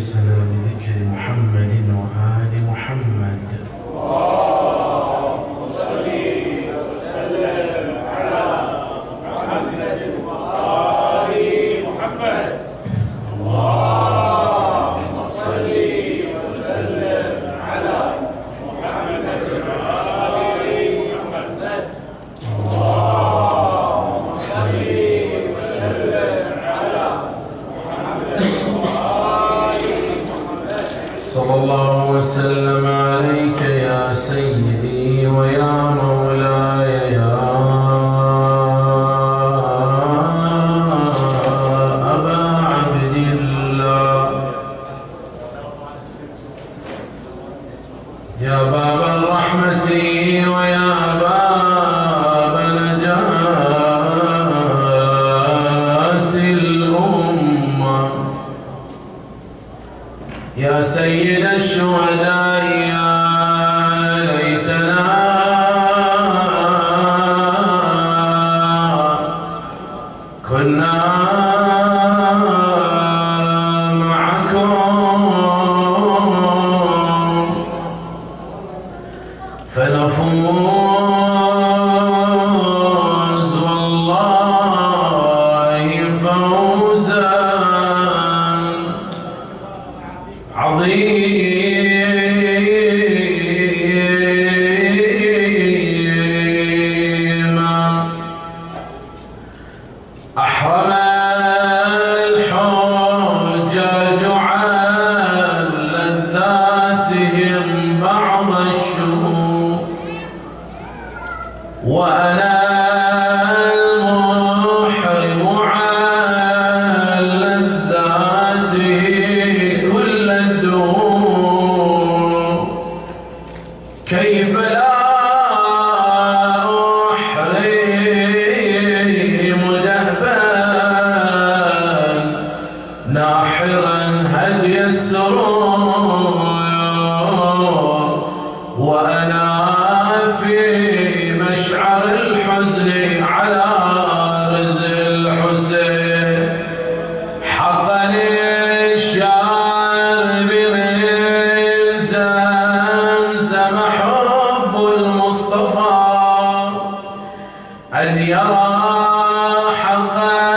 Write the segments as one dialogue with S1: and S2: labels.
S1: مجلسنا بذكر محمد وآل محمد. أن يرى حق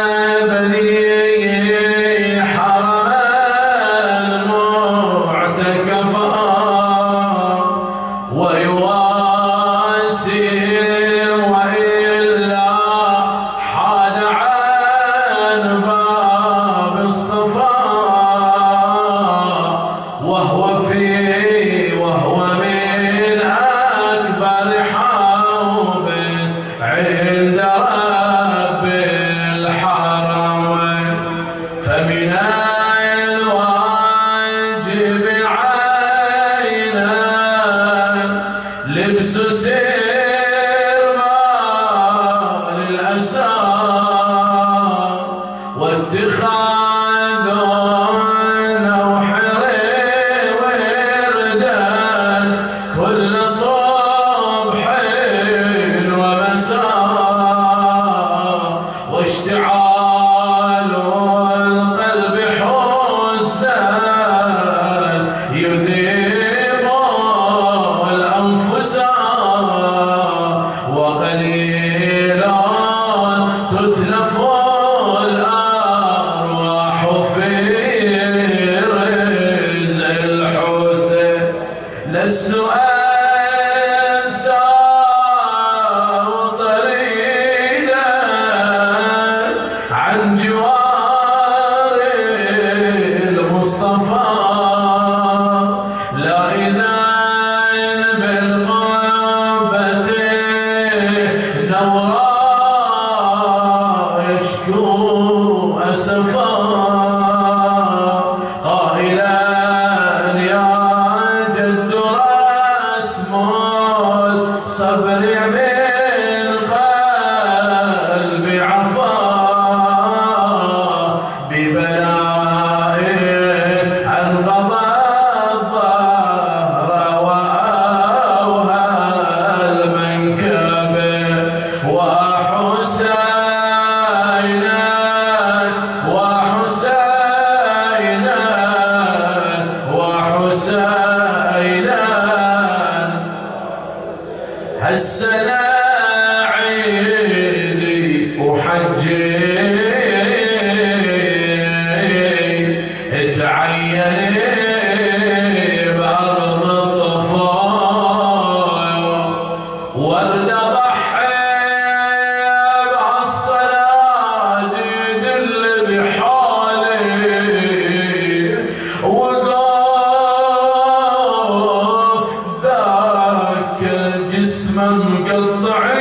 S1: اسمه مقطع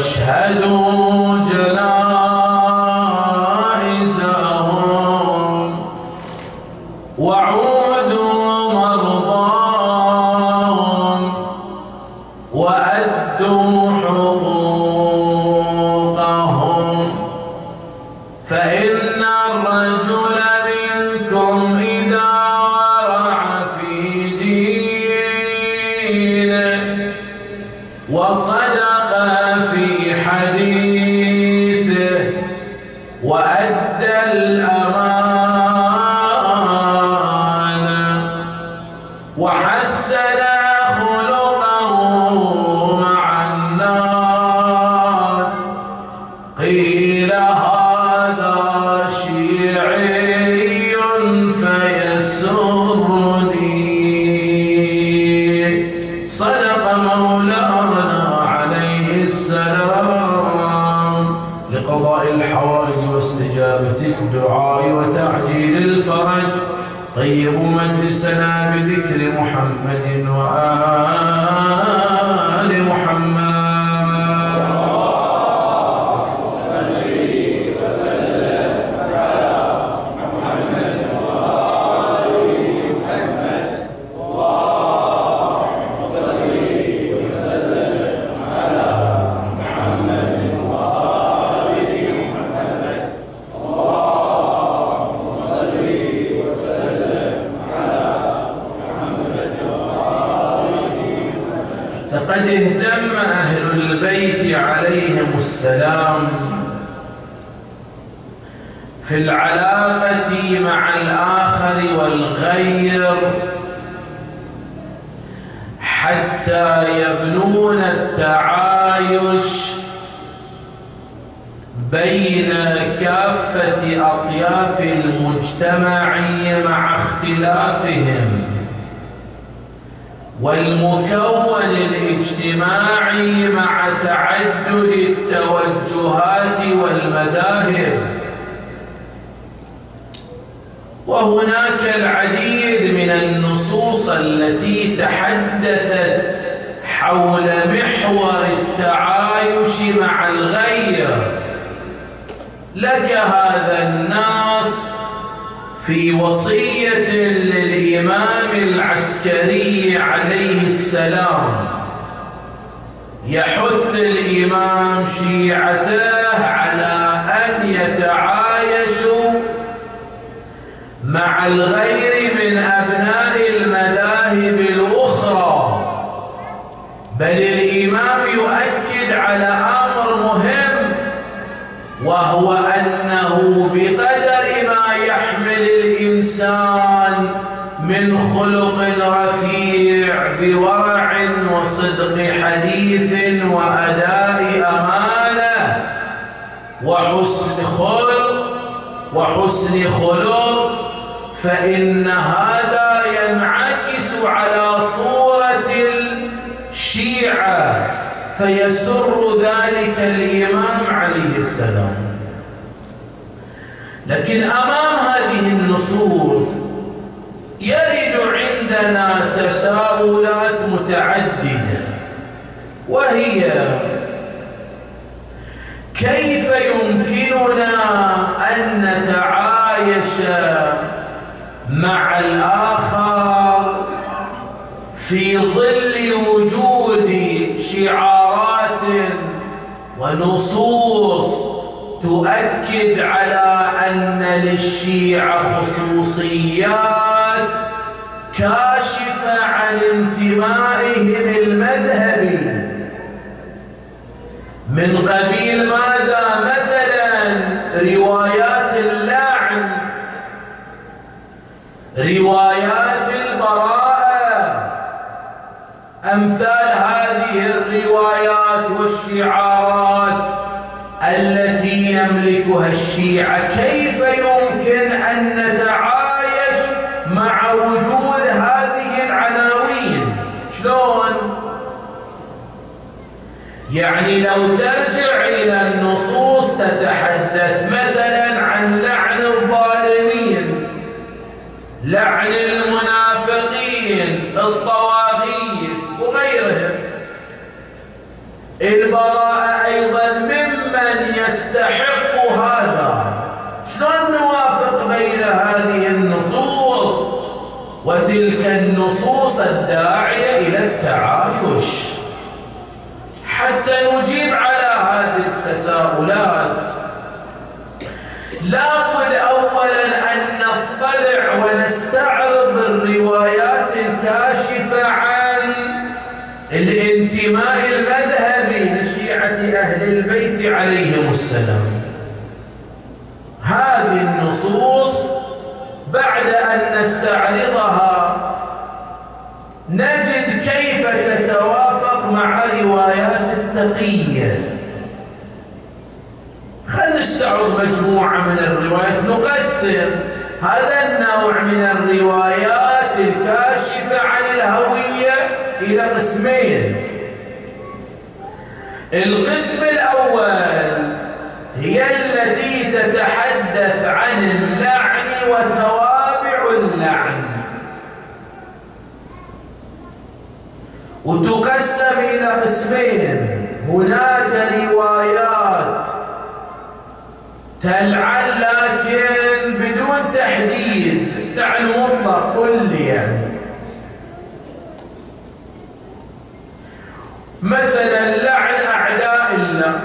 S1: واشهدوا وحسن خلق فإن هذا ينعكس على صورة الشيعة فيسر ذلك الإمام عليه السلام. لكن أمام هذه النصوص يرد عندنا تساؤلات متعددة وهي كيف يمكننا أن نتعامل تعايش مع الآخر في ظل وجود شعارات ونصوص تؤكد على أن للشيعة خصوصيات كاشفة عن انتمائهم المذهبي. من قبيل ماذا؟ مثلا روايات اللعن روايات البراءة. أمثال هذه الروايات والشعارات التي يملكها الشيعة. كيف يمكن أن نتعايش مع وجود هذه العناوين؟ شلون؟ يعني لو ترجع إلى النصوص تتحدث مثلا البراءة أيضا ممن يستحق هذا. شلون نوافق بين هذه النصوص وتلك النصوص الداعية إلى التعايش؟ حتى نجيب على هذه التساؤلات. لابد عليهم السلام. هذه النصوص بعد أن نستعرضها نجد كيف تتوافق مع روايات التقية. خلينا نستعرض مجموعة من الروايات. نقسم هذا النوع من الروايات الكاشفة عن الهوية إلى قسمين. القسم الأول هي التي تتحدث عن اللعن وتوابع اللعن. وتقسم إلى قسمين. هناك روايات تلعن لكن بدون تحديد. لعن مطلق كلي يعني. مثلا لعن أعداء الله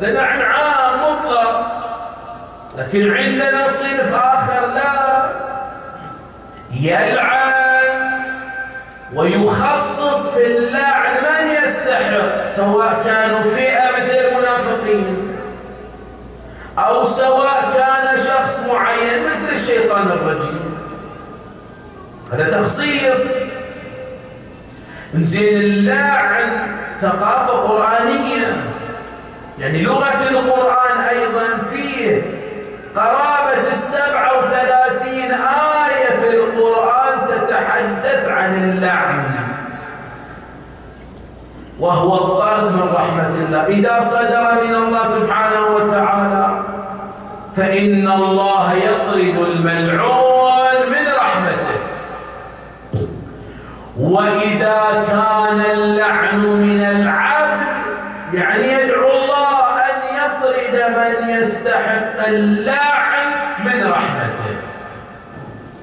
S1: هذا لعن عام مطلق لكن عندنا صنف آخر لا. يلعن ويخصص في اللعن من يستحق سواء كانوا فئة مثل المنافقين أو سواء كان شخص معين مثل الشيطان الرجيم. هذا تخصيص زين اللعن ثقافة قرآنية. يعني لغة القرآن أيضا فيه قرابة السبعة وثلاثين آية في القرآن تتحدث عن اللعن. وهو الطرد من رحمة الله. إذا صدر من الله سبحانه وتعالى فإن الله يطرد الملعون من رحمته. وإذا كان اللعن يستحق اللعن من رحمته.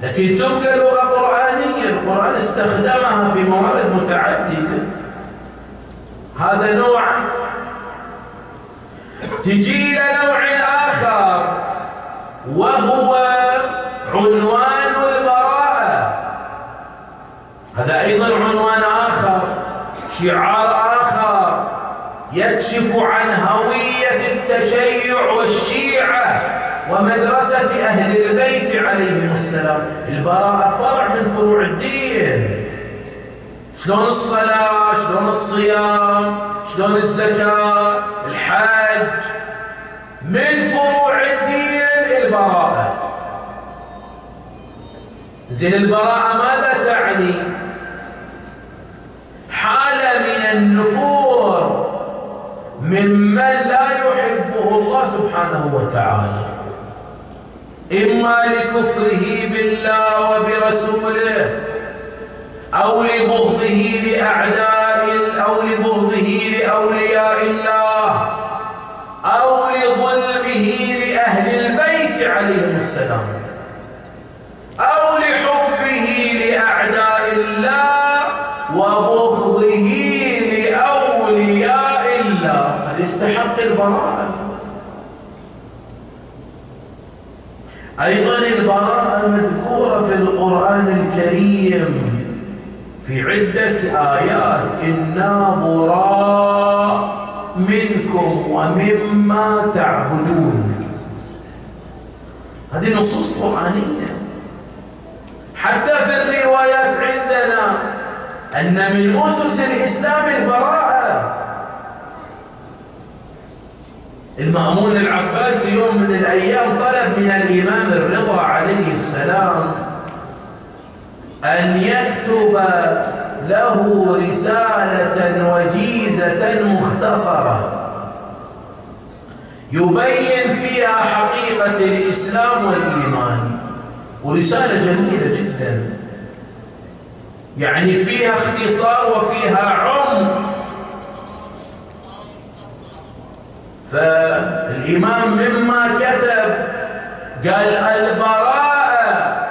S1: لكن تبقى لغة قرآنية القرآن استخدمها في موارد متعددة. هذا نوع تجي إلى نوع آخر وهو عنوان البراءة. هذا أيضا عنوان آخر شعار آخر يكشف عن هوية التشيع والشيعة ومدرسة أهل البيت عليهم السلام. البراءة فرع من فروع الدين. شلون الصلاة؟ شلون الصيام؟ شلون الزكاة؟ الحج. من فروع الدين البراءة. زين البراءة ماذا تعني؟ حالة من النفور. ممن لا يحبه الله سبحانه وتعالى. إما لكفره بالله وبرسوله أو لبغضه لأعداء أو لبغضه لأولياء الله أو لظلمه لأهل البيت عليهم السلام. يستحق البراءة. أيضا البراءة مذكورة في القرآن الكريم. في عدة آيات. إنا براء منكم ومما تعبدون. هذه نصوص قرآنية. حتى في الروايات عندنا أن من أسس الإسلام البراءة. المأمون العباسي يوم من الأيام طلب من الإمام الرضا عليه السلام أن يكتب له رسالة وجيزة مختصرة. يبين فيها حقيقة الإسلام والإيمان. ورسالة جميلة جدا. يعني فيها اختصار وفيها عمق. فالإمام مما كتب قال البراءة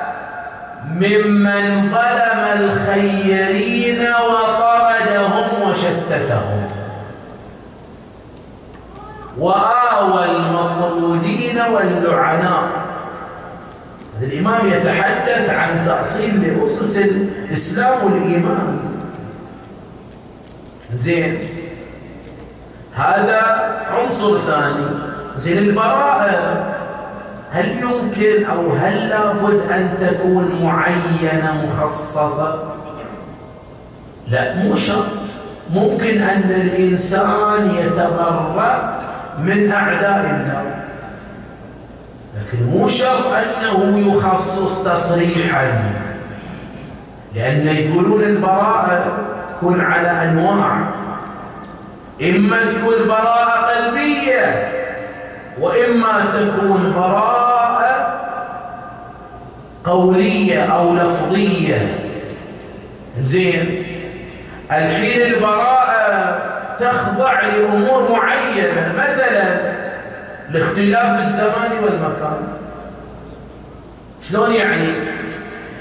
S1: ممن ظلم الخيرين وطردهم وشتتهم. وآوى المطرودين واللعناء الإمام يتحدث عن تأصيل لأسس الإسلام والإيمان. زين. هذا عنصر ثاني. زين البراءة هل يمكن أو هل لابد أن تكون معينة مخصصة؟ لا مو شرط. ممكن أن الإنسان يتبرأ من أعداء الله لكن مو شرط أنه يخصص تصريحا. لأن يقولون البراءة تكون على أنواع. إما تكون براءة قلبية وإما تكون براءة قولية أو لفظية. زين. الحين البراءة تخضع لأمور معينة مثلا لاختلاف الزمان والمكان. شلون يعني؟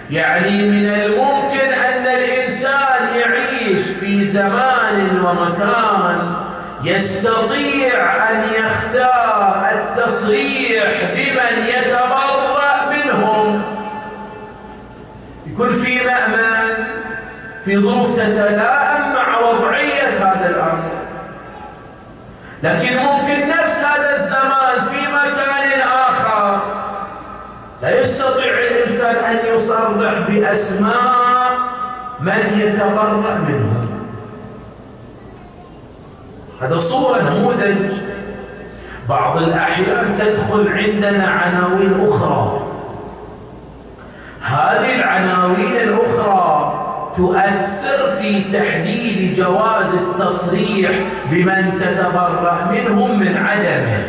S1: يعني من الممكن أن الإنسان يعيش في زمان ومكان يستطيع أن يختار التصريح بمن يتبرأ منهم. يكون في مأمن في ظروف تتلائم مع وضعية هذا الأمر. لكن ممكن نفس أن يصرح بأسماء من يتبرأ منهم. هذا صورة نموذج. بعض الأحيان تدخل عندنا عناوين أخرى. هذه العناوين الأخرى تؤثر في تحديد جواز التصريح بمن تتبرأ منهم من عدمه.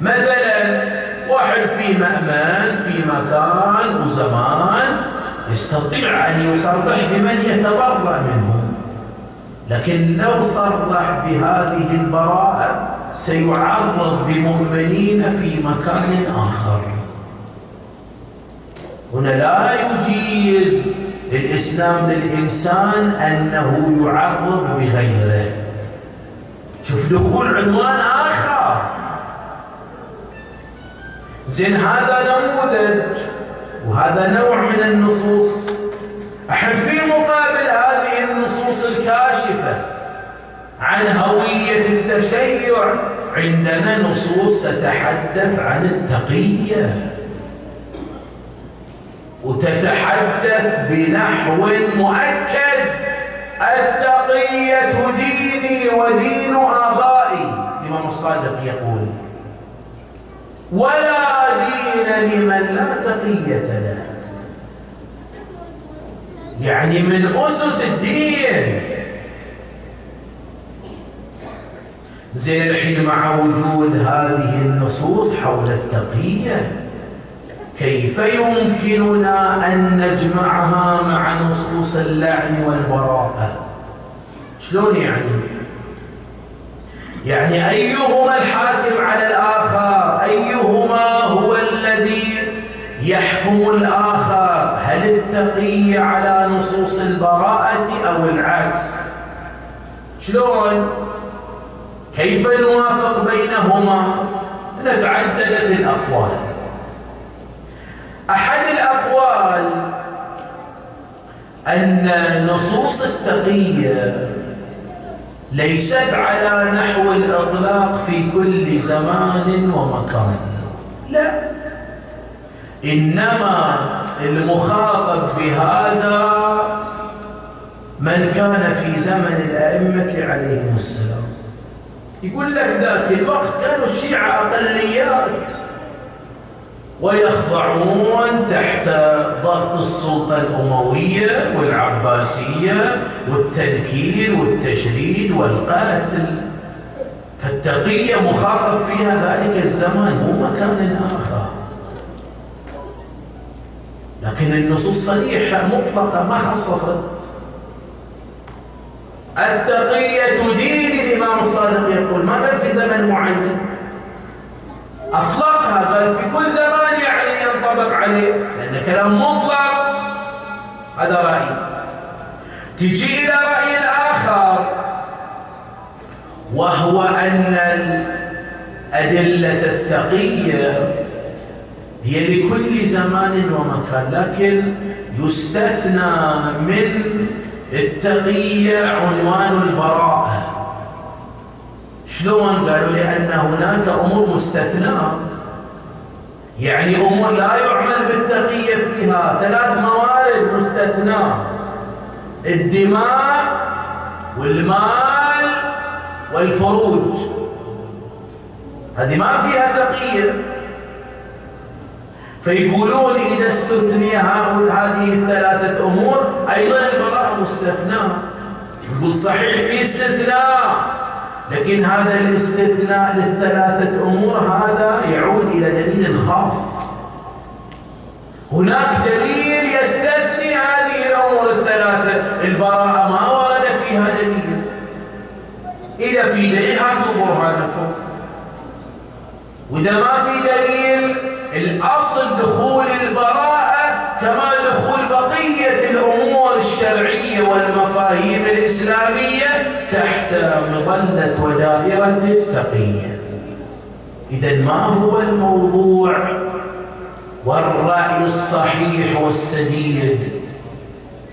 S1: مثلا واحد في مأمان في مكان وزمان يستطيع أن يصرح بمن يتبرأ منهم لكن لو صرح بهذه البراءة سيعرض بمؤمنين في مكان آخر. هنا لا يجيز الإسلام للإنسان أنه يعرض بغيره. شوف دخول عنوان آخر. زين هذا نموذج وهذا نوع من النصوص. الحين في مقابل هذه النصوص الكاشفة عن هوية التشيع عندنا نصوص تتحدث عن التقية وتتحدث بنحو مؤكد التقية ديني ودين آبائي. الإمام الصادق يقول ولا لمن لا تقية له. يعني من أسس الدين. زين الحين مع وجود هذه النصوص حول التقية كيف يمكننا أن نجمعها مع نصوص اللعن والبراءة؟ شلون يعني؟ يعني أيهما الحاكم على الآخر؟ أيهما يحكم الآخر. هل التقي على نصوص البراءة أو العكس؟ شلون؟ كيف نوافق بينهما؟ تعددت الأقوال. أحد الأقوال أن نصوص التقية ليست على نحو الإطلاق في كل زمان ومكان. لا. إنما المخاطب بهذا من كان في زمن الأئمة عليهم السلام. يقول لك ذاك الوقت كانوا الشيعة أقليات ويخضعون تحت ضغط السلطة الأموية والعباسية والتنكيل والتشريد والقتل. فالتقية مخاطب فيها ذلك الزمان مو مكان آخر. لكن النصوص صريحة مطلقة ما خصصت. التقية دين الإمام الصادق يقول ما قال في زمن معين؟ أطلقها قال في كل زمان يعني ينطبق عليه لأن كلام مطلق. هذا رأي. تجي إلى رأي آخر وهو أن الأدلة التقية هي لكل زمان ومكان لكن يستثنى من التقية عنوان البراءة. شلون؟ قالوا لأن هناك أمور مستثناة يعني أمور لا يعمل بالتقية فيها. ثلاث موارد مستثناة الدماء والمال والفروج. هذه ما فيها تقية فيقولون إذا استثني هذه الثلاثة أمور أيضا البراءة مستثناة يقول صحيح في استثناء لكن هذا الاستثناء للثلاثة أمور هذا يعود إلى دليل خاص. هناك دليل يستثني هذه الأمور الثلاثة. البراءة ما ورد فيها دليل. إذا في دليل هاتوا برهانكم. وإذا ما في دليل الأصل دخول البراءة كما دخول بقية الأمور الشرعية والمفاهيم الإسلامية تحت مظلة ودائرة التقية. إذا ما هو الموضوع؟ والرأي الصحيح والسديد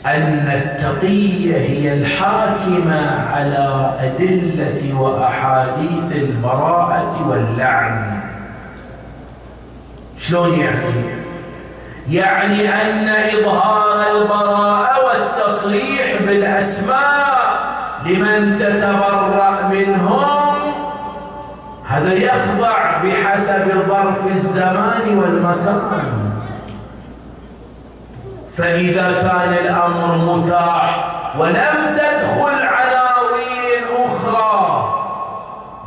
S1: أن التقية هي الحاكمة على أدلة وأحاديث البراءة واللعن. شلون يعني؟ يعني أن إظهار البراءة والتصريح بالأسماء لمن تتبرأ منهم هذا يخضع بحسب ظرف الزمان والمكان فإذا كان الأمر متاح ولم تدخل عناوين أخرى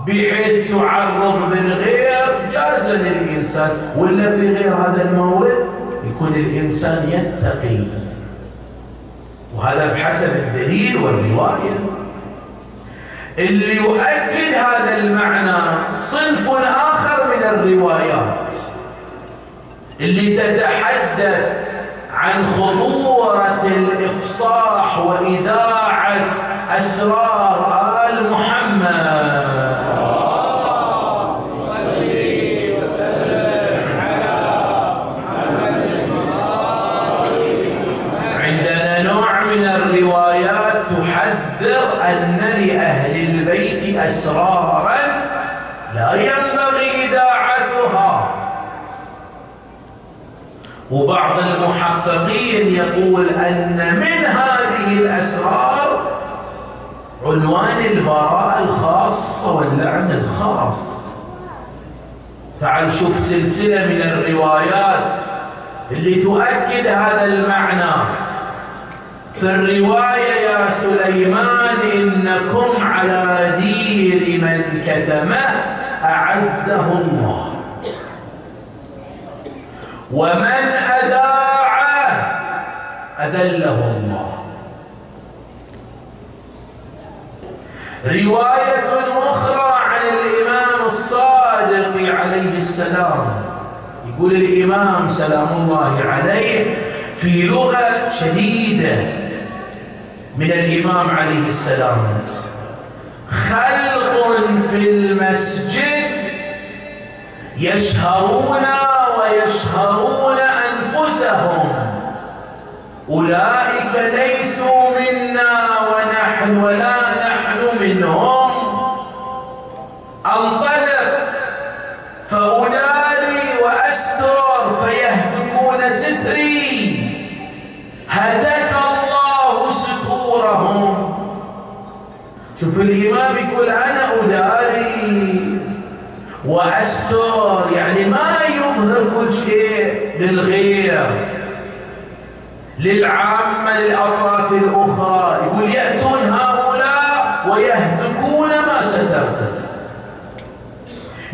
S1: بحيث تعرض جاز للإنسان ولا في غير هذا المورد يكون الإنسان يتقي. وهذا بحسب الدليل والرواية. اللي يؤكد هذا المعنى صنف آخر من الروايات. اللي تتحدث عن خطورة الإفصاح وإذاعة البيت أسرارا لا ينبغي إذاعتها. وبعض المحققين يقول أن من هذه الأسرار عنوان البراءة الخاصة واللعن الخاص. تعال شوف سلسلة من الروايات اللي تؤكد هذا المعنى. في الرواية يا سليمان إنكم على دين من كتمه أعزه الله. ومن أذاعه أذله الله. رواية أخرى عن الإمام الصادق عليه السلام. يقول الإمام سلام الله عليه في لغة شديدة. من الإمام عليه السلام. خلق في المسجد يشهرون ويشهرون أنفسهم. أولئك ليسوا منا ونحن ولا للغير للعامة للأطراف الأخرى يقول يأتون هؤلاء ويهتكون ما سترت.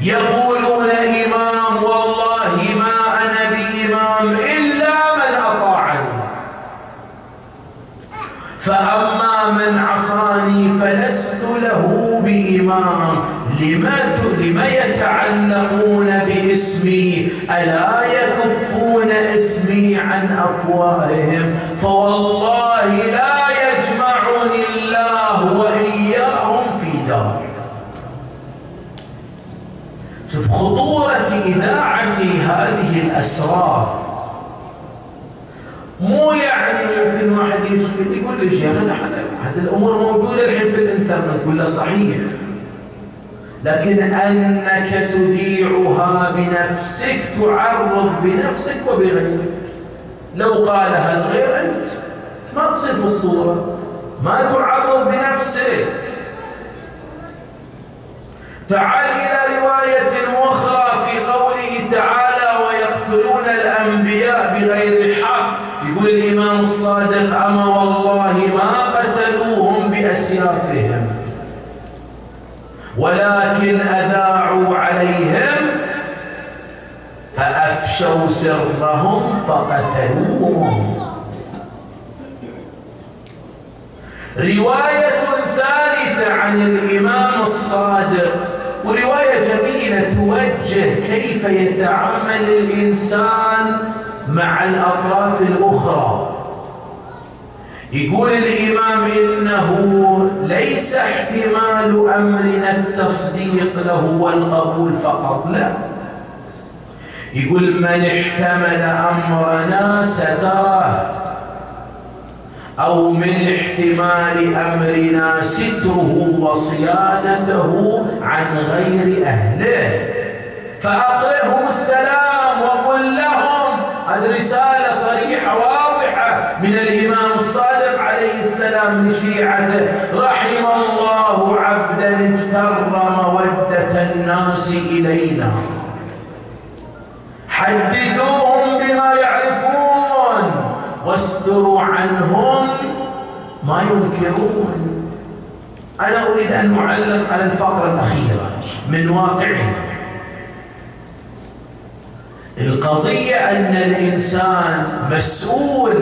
S1: يقولون إمام والله ما أنا بإمام إلا من أطاعني. فأما من عصاني فلست له بإمام. لما لما يتعلقون باسمي؟ ألا عن أفواههم. فوالله لا يجمعني الله وإياهم في دار. شوف خطورة إذاعة هذه الأسرار. مو يعني ممكن واحد يشكل يقول لي شيخ هذه الأمور موجودة الحين في الإنترنت. له صحيح. لكن أنك تذيعها بنفسك تعرض بنفسك وبغيرك. لو قالها الغير أنت. ما تصير في الصورة. ما تعرض بنفسك. تعال إلى رواية أخرى في قوله تعالى ويقتلون الأنبياء بغير حق. يقول الإمام الصادق أما والله ما قتلوهم بأسيافهم ولكن أذاعوا عليهم فأفشوا سرهم فقتلوهم رواية ثالثة عن الإمام الصادق ورواية جميلة توجه كيف يتعامل الإنسان مع الأطراف الأخرى. يقول الإمام إنه ليس احتمال أمرنا التصديق له والقبول فقط لا. يقول من احتمل أمرنا ستراه أو من احتمال أمرنا ستره وصيانته عن غير أهله. فأقرئهم السلام وقل لهم هذه رسالة صريحة واضحة من الإمام الصادق عليه السلام لشيعته. رحم الله عبدا اجتر مودة الناس إلينا. حدثوهم بما يعرفون واستروا عنهم ما ينكرون. أنا أريد أن أعلق على الفقرة الأخيرة من واقعنا القضية أن الإنسان مسؤول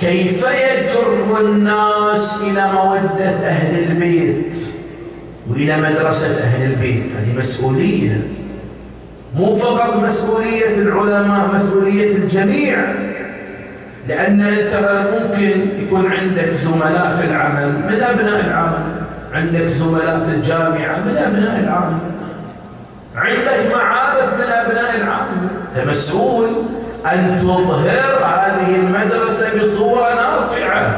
S1: كيف يجر الناس إلى مودة أهل البيت وإلى مدرسة أهل البيت؟ هذه مسؤولية. مو فقط مسؤولية العلماء مسؤولية الجميع. لأن أنت ممكن يكون عندك زملاء في العمل من أبناء العمل. عندك زملاء في الجامعة من أبناء العمل. عندك معارف من أبناء العامة أنت مسؤول أن تظهر هذه المدرسة بصورة ناصعة.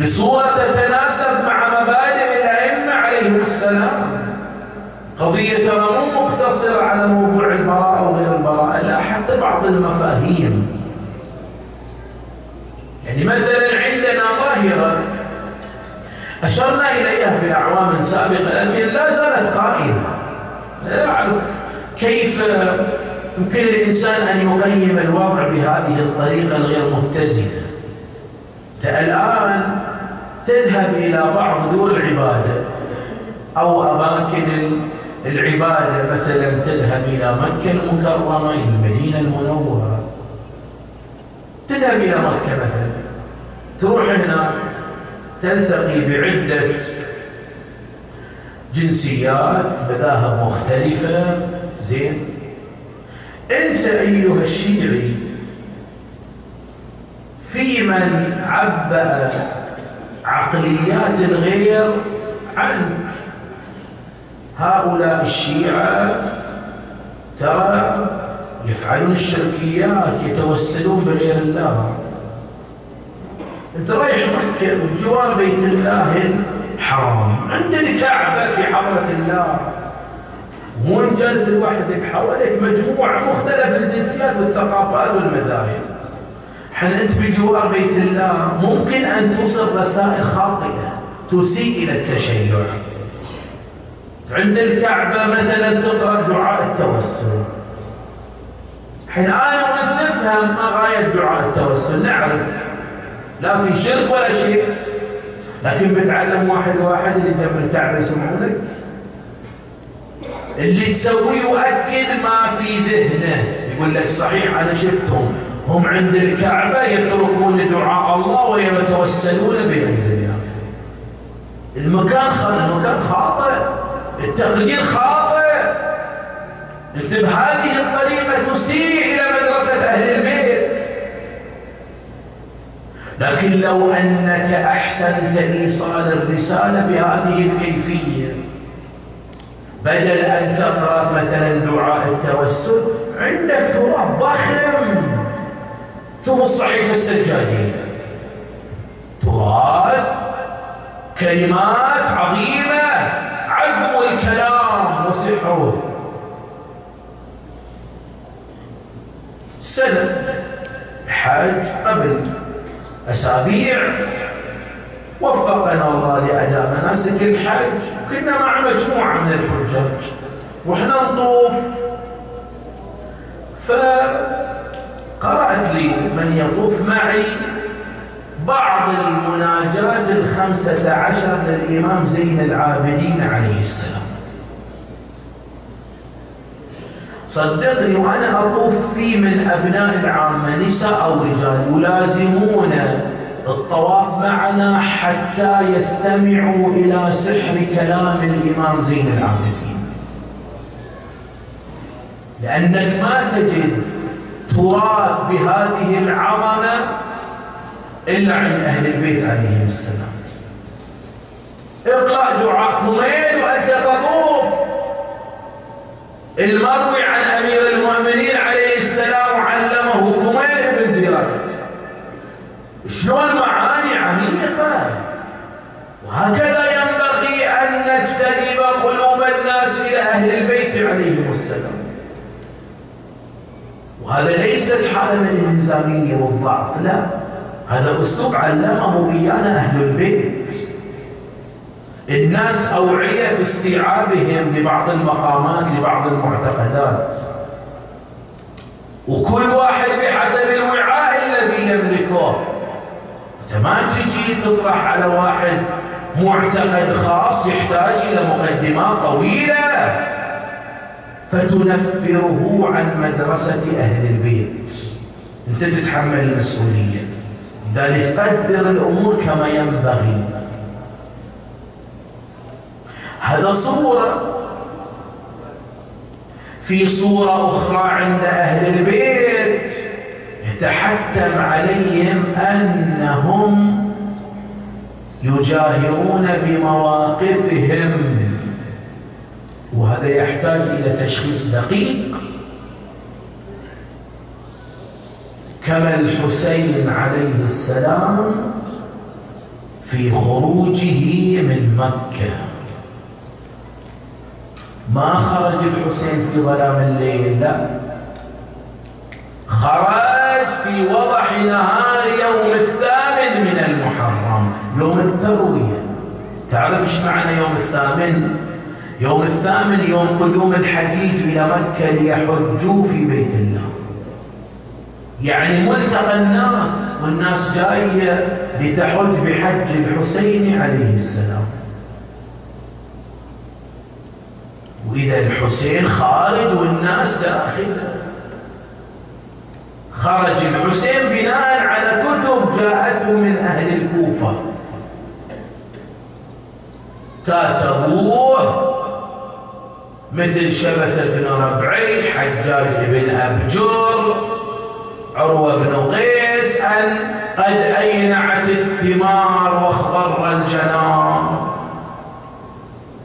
S1: بصورة تتناسب مع مبادئ الأئمة عليهم السلام. قضية ترى مو مقتصرة على موضوع البراءة وغير البراءة لا حتى بعض المفاهيم. يعني مثلا عندنا ظاهرة أشرنا إليها في أعوام سابقة لكن لا زالت قائمة. لا أعرف كيف يمكن الإنسان أن يقيم الوضع بهذه الطريقة الغير متزنة. الآن تذهب إلى بعض دور العبادة أو أماكن العبادة مثلا تذهب إلى مكة المكرمة إلى المدينة المنورة. تذهب إلى مكة مثلا. تروح هناك تلتقي بعدة جنسيات مذاهب مختلفة. زين. أنت أيها الشيعي في من عبأ عقليات الغير عنك هؤلاء الشيعة ترى يفعلون الشركيات يتوسلون بغير الله. انت رايح مكة بجوار بيت الله الحرام. عند الكعبة في حضرة الله. مو جالس لوحدك حواليك مجموعة مختلف الجنسيات والثقافات والمذاهب. حين انت بجوار بيت الله ممكن أن توصل رسائل خاطئة تسيء إلى التشيع. عند الكعبة مثلا تقرأ دعاء التوسل. حين أنا وأنت نفهم ما غاية دعاء التوسل نعرف. لا في شرك ولا شيء. لكن بتعلم واحد واحد اللي جنب الكعبة يسمعونك اللي تسويه يؤكد ما في ذهنه. يقول لك صحيح أنا شفتهم. هم عند الكعبة يتركون دعاء الله ويتوسلون بغير الله المكان خاطئ المكان خاطئ. التقدير خاطئ. انت بهذه الطريقة تسيء إلى مدرسة أهل البيت. لكن لو أنك أحسنت إيصال الرسالة بهذه الكيفية بدل أن تقرأ مثلا دعاء التوسل عندك تراث ضخم. شوف الصحيفة السجادية. تراث كلمات عظيمة. عذب الكلام وسحره. سنة حج قبل أسابيع. وفقنا الله لأداء مناسك الحج. كنا مع مجموعة من الحجاج. وإحنا نطوف. فقرأت لي من يطوف معي. بعض المناجات الخمسة عشر للإمام زين العابدين عليه السلام. صدقني وأنا أطوف في من أبناء العامة نساء أو رجال يلازمون الطواف معنا حتى يستمعوا إلى سحر كلام الإمام زين العابدين. لأنك ما تجد تراث بهذه العظمة إلا عند أهل البيت عليهم السلام. اقرأ دعاء كميل وأنت تطوف. المروي عن أمير المؤمنين عليه السلام علمه كميل بن زياد. شلون معاني عميقة. وهكذا ينبغي أن نجتذب قلوب الناس إلى أهل البيت عليهم السلام. وهذا ليست حالة من الانهزامية والضعف لا. هذا أسلوب علمه إيانا أهل البيت. الناس أوعية في استيعابهم لبعض المقامات لبعض المعتقدات. وكل واحد بحسب الوعاء الذي يملكه. انت ما تجي تطرح على واحد معتقد خاص يحتاج إلى مقدمات طويلة. فتنفره عن مدرسة أهل البيت. أنت تتحمل المسؤولية. لذلك قدر الأمور كما ينبغي. هذا صورة. في صورة أخرى عند أهل البيت يتحتم عليهم أنهم يجاهرون بمواقفهم. وهذا يحتاج إلى تشخيص دقيق. كما الحسين عليه السلام في خروجه من مكة. ما خرج الحسين في ظلام الليل؟ لا. خرج في وضح نهار يوم الثامن من المحرم يوم التروية. تعرف إيش معنى يوم الثامن؟ يوم الثامن يوم قدوم الحجيج إلى مكة ليحجوا في بيت الله. يعني ملتقى الناس والناس جاية لتحج بحج الحسين عليه السلام. وإذا الحسين خارج والناس داخل خرج الحسين بناء على كتب جاءته من أهل الكوفة. كاتبوه مثل شبث بن ربعي حجاج بن أبجر عروة بن قيس أن قد أينعت الثمار واخضر الجنان.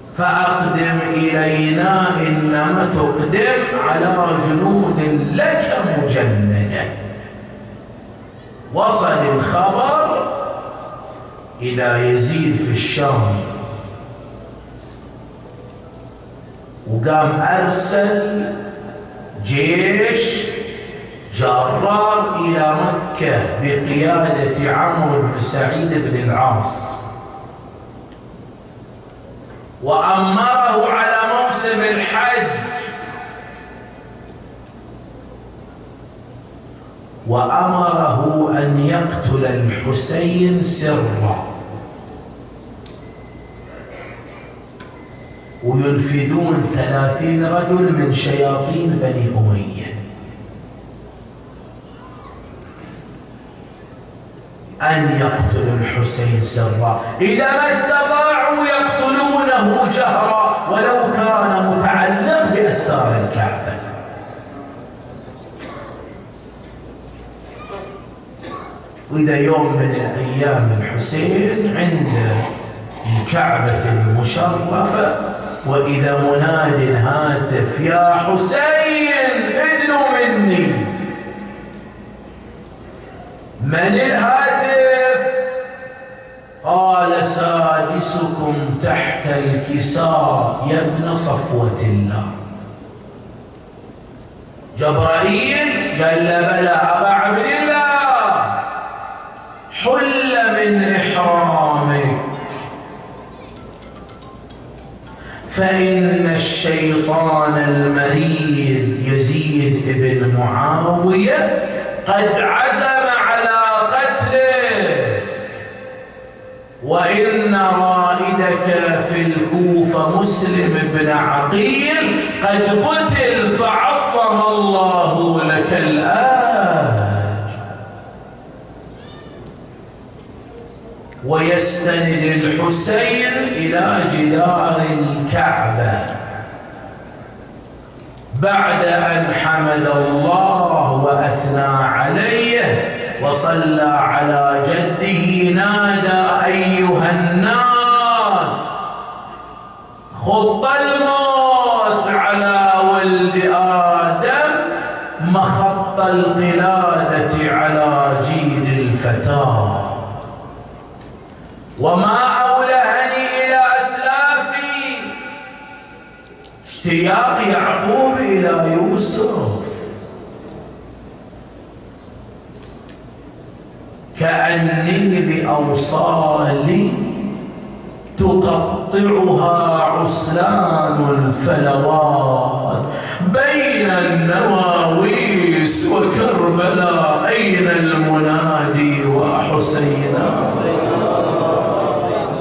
S1: فأقدم إلينا إنما تقدم على جنود لك مجندة وصل الخبر إلى يزيد في الشام. وقام أرسل جيش جرار إلى مكة بقيادة عمرو بن سعيد بن العاص. وأمره على موسم الحج. وأمره أن يقتل الحسين سرًا. وينفذون ثلاثين رجل من شياطين بني أمية. أن يقتلوا الحسين سرا. إذا ما استطاعوا يقتلونه جهرا ولو كان متعلق بأستار الكعبة. وإذا يوم من الأيام الحسين عند الكعبة المشرفة وإذا مناد هاتف يا حسين من الهاتف؟ قال سادسكم تحت الكساء يا ابن صفوة الله. جبرائيل قال له بلى أبا عبد الله حل من إحرامك. فإن الشيطان المريد يزيد بن معاوية قد عزم وإن رائدك في الكوفة مسلم بن عقيل قد قتل فعظم الله لك الآن ويستند الحسين إلى جدار الكعبة بعد أن حمد الله وأثنى عليه وصلى على جده نادى أيها الناس خط الموت على ولد آدم مخط القلادة على جيل الفتاة. وما أولهني إلى أسلافي اشتياق يعقوب إلى يوسف كأني بأوصالي تقطعها عسلان الفلوات بين النواويس وكربلاء أين المنادي وحسينا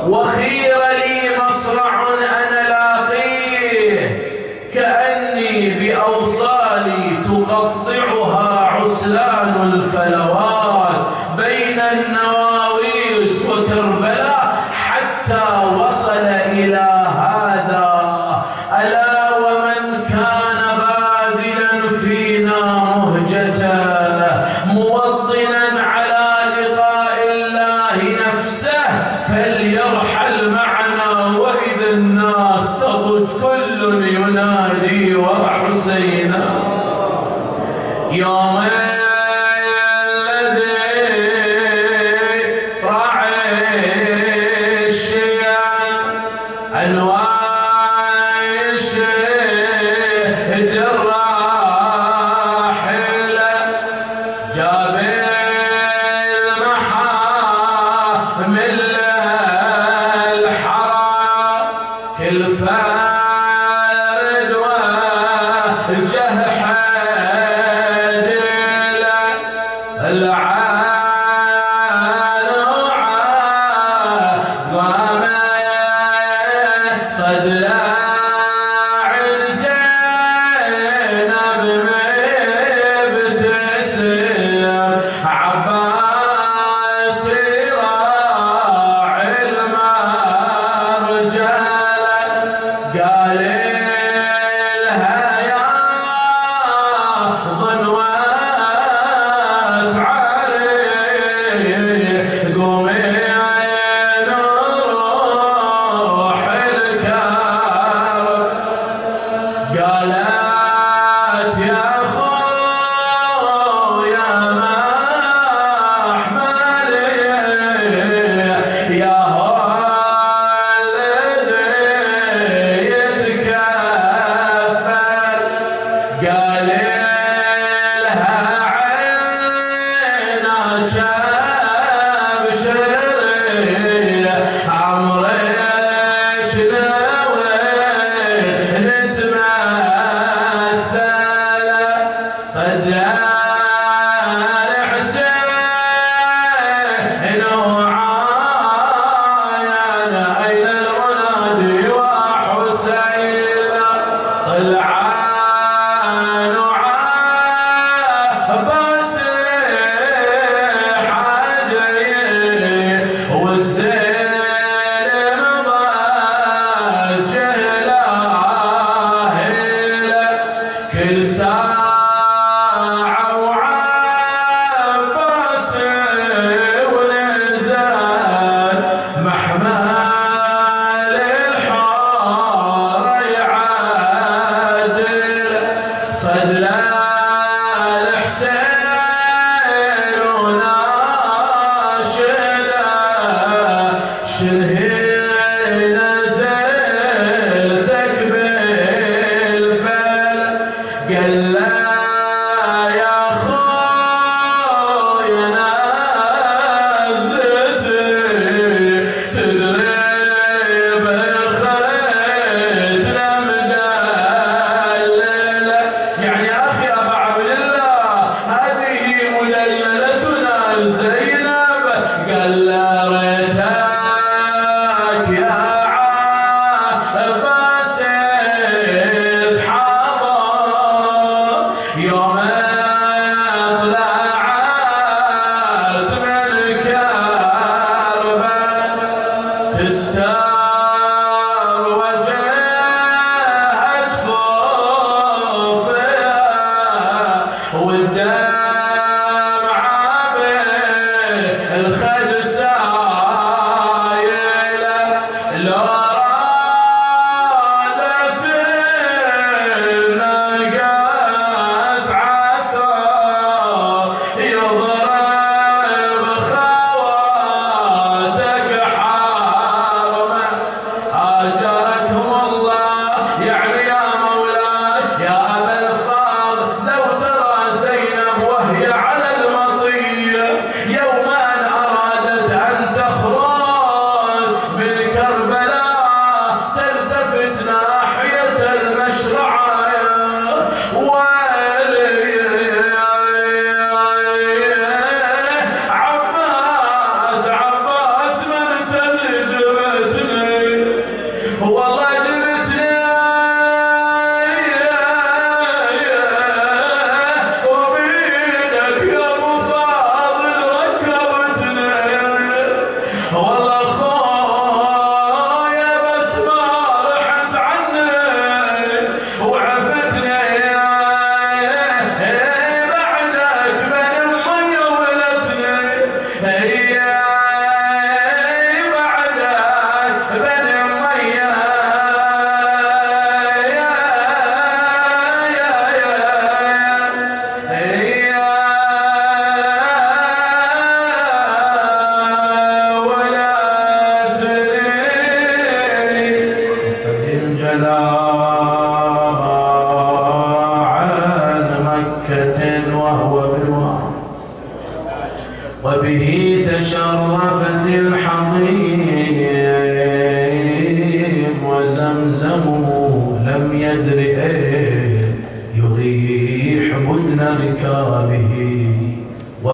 S1: وخير لي مصرع أنا لاقيه كأني بأوصالي تقطعها عسلان الفلوات. should have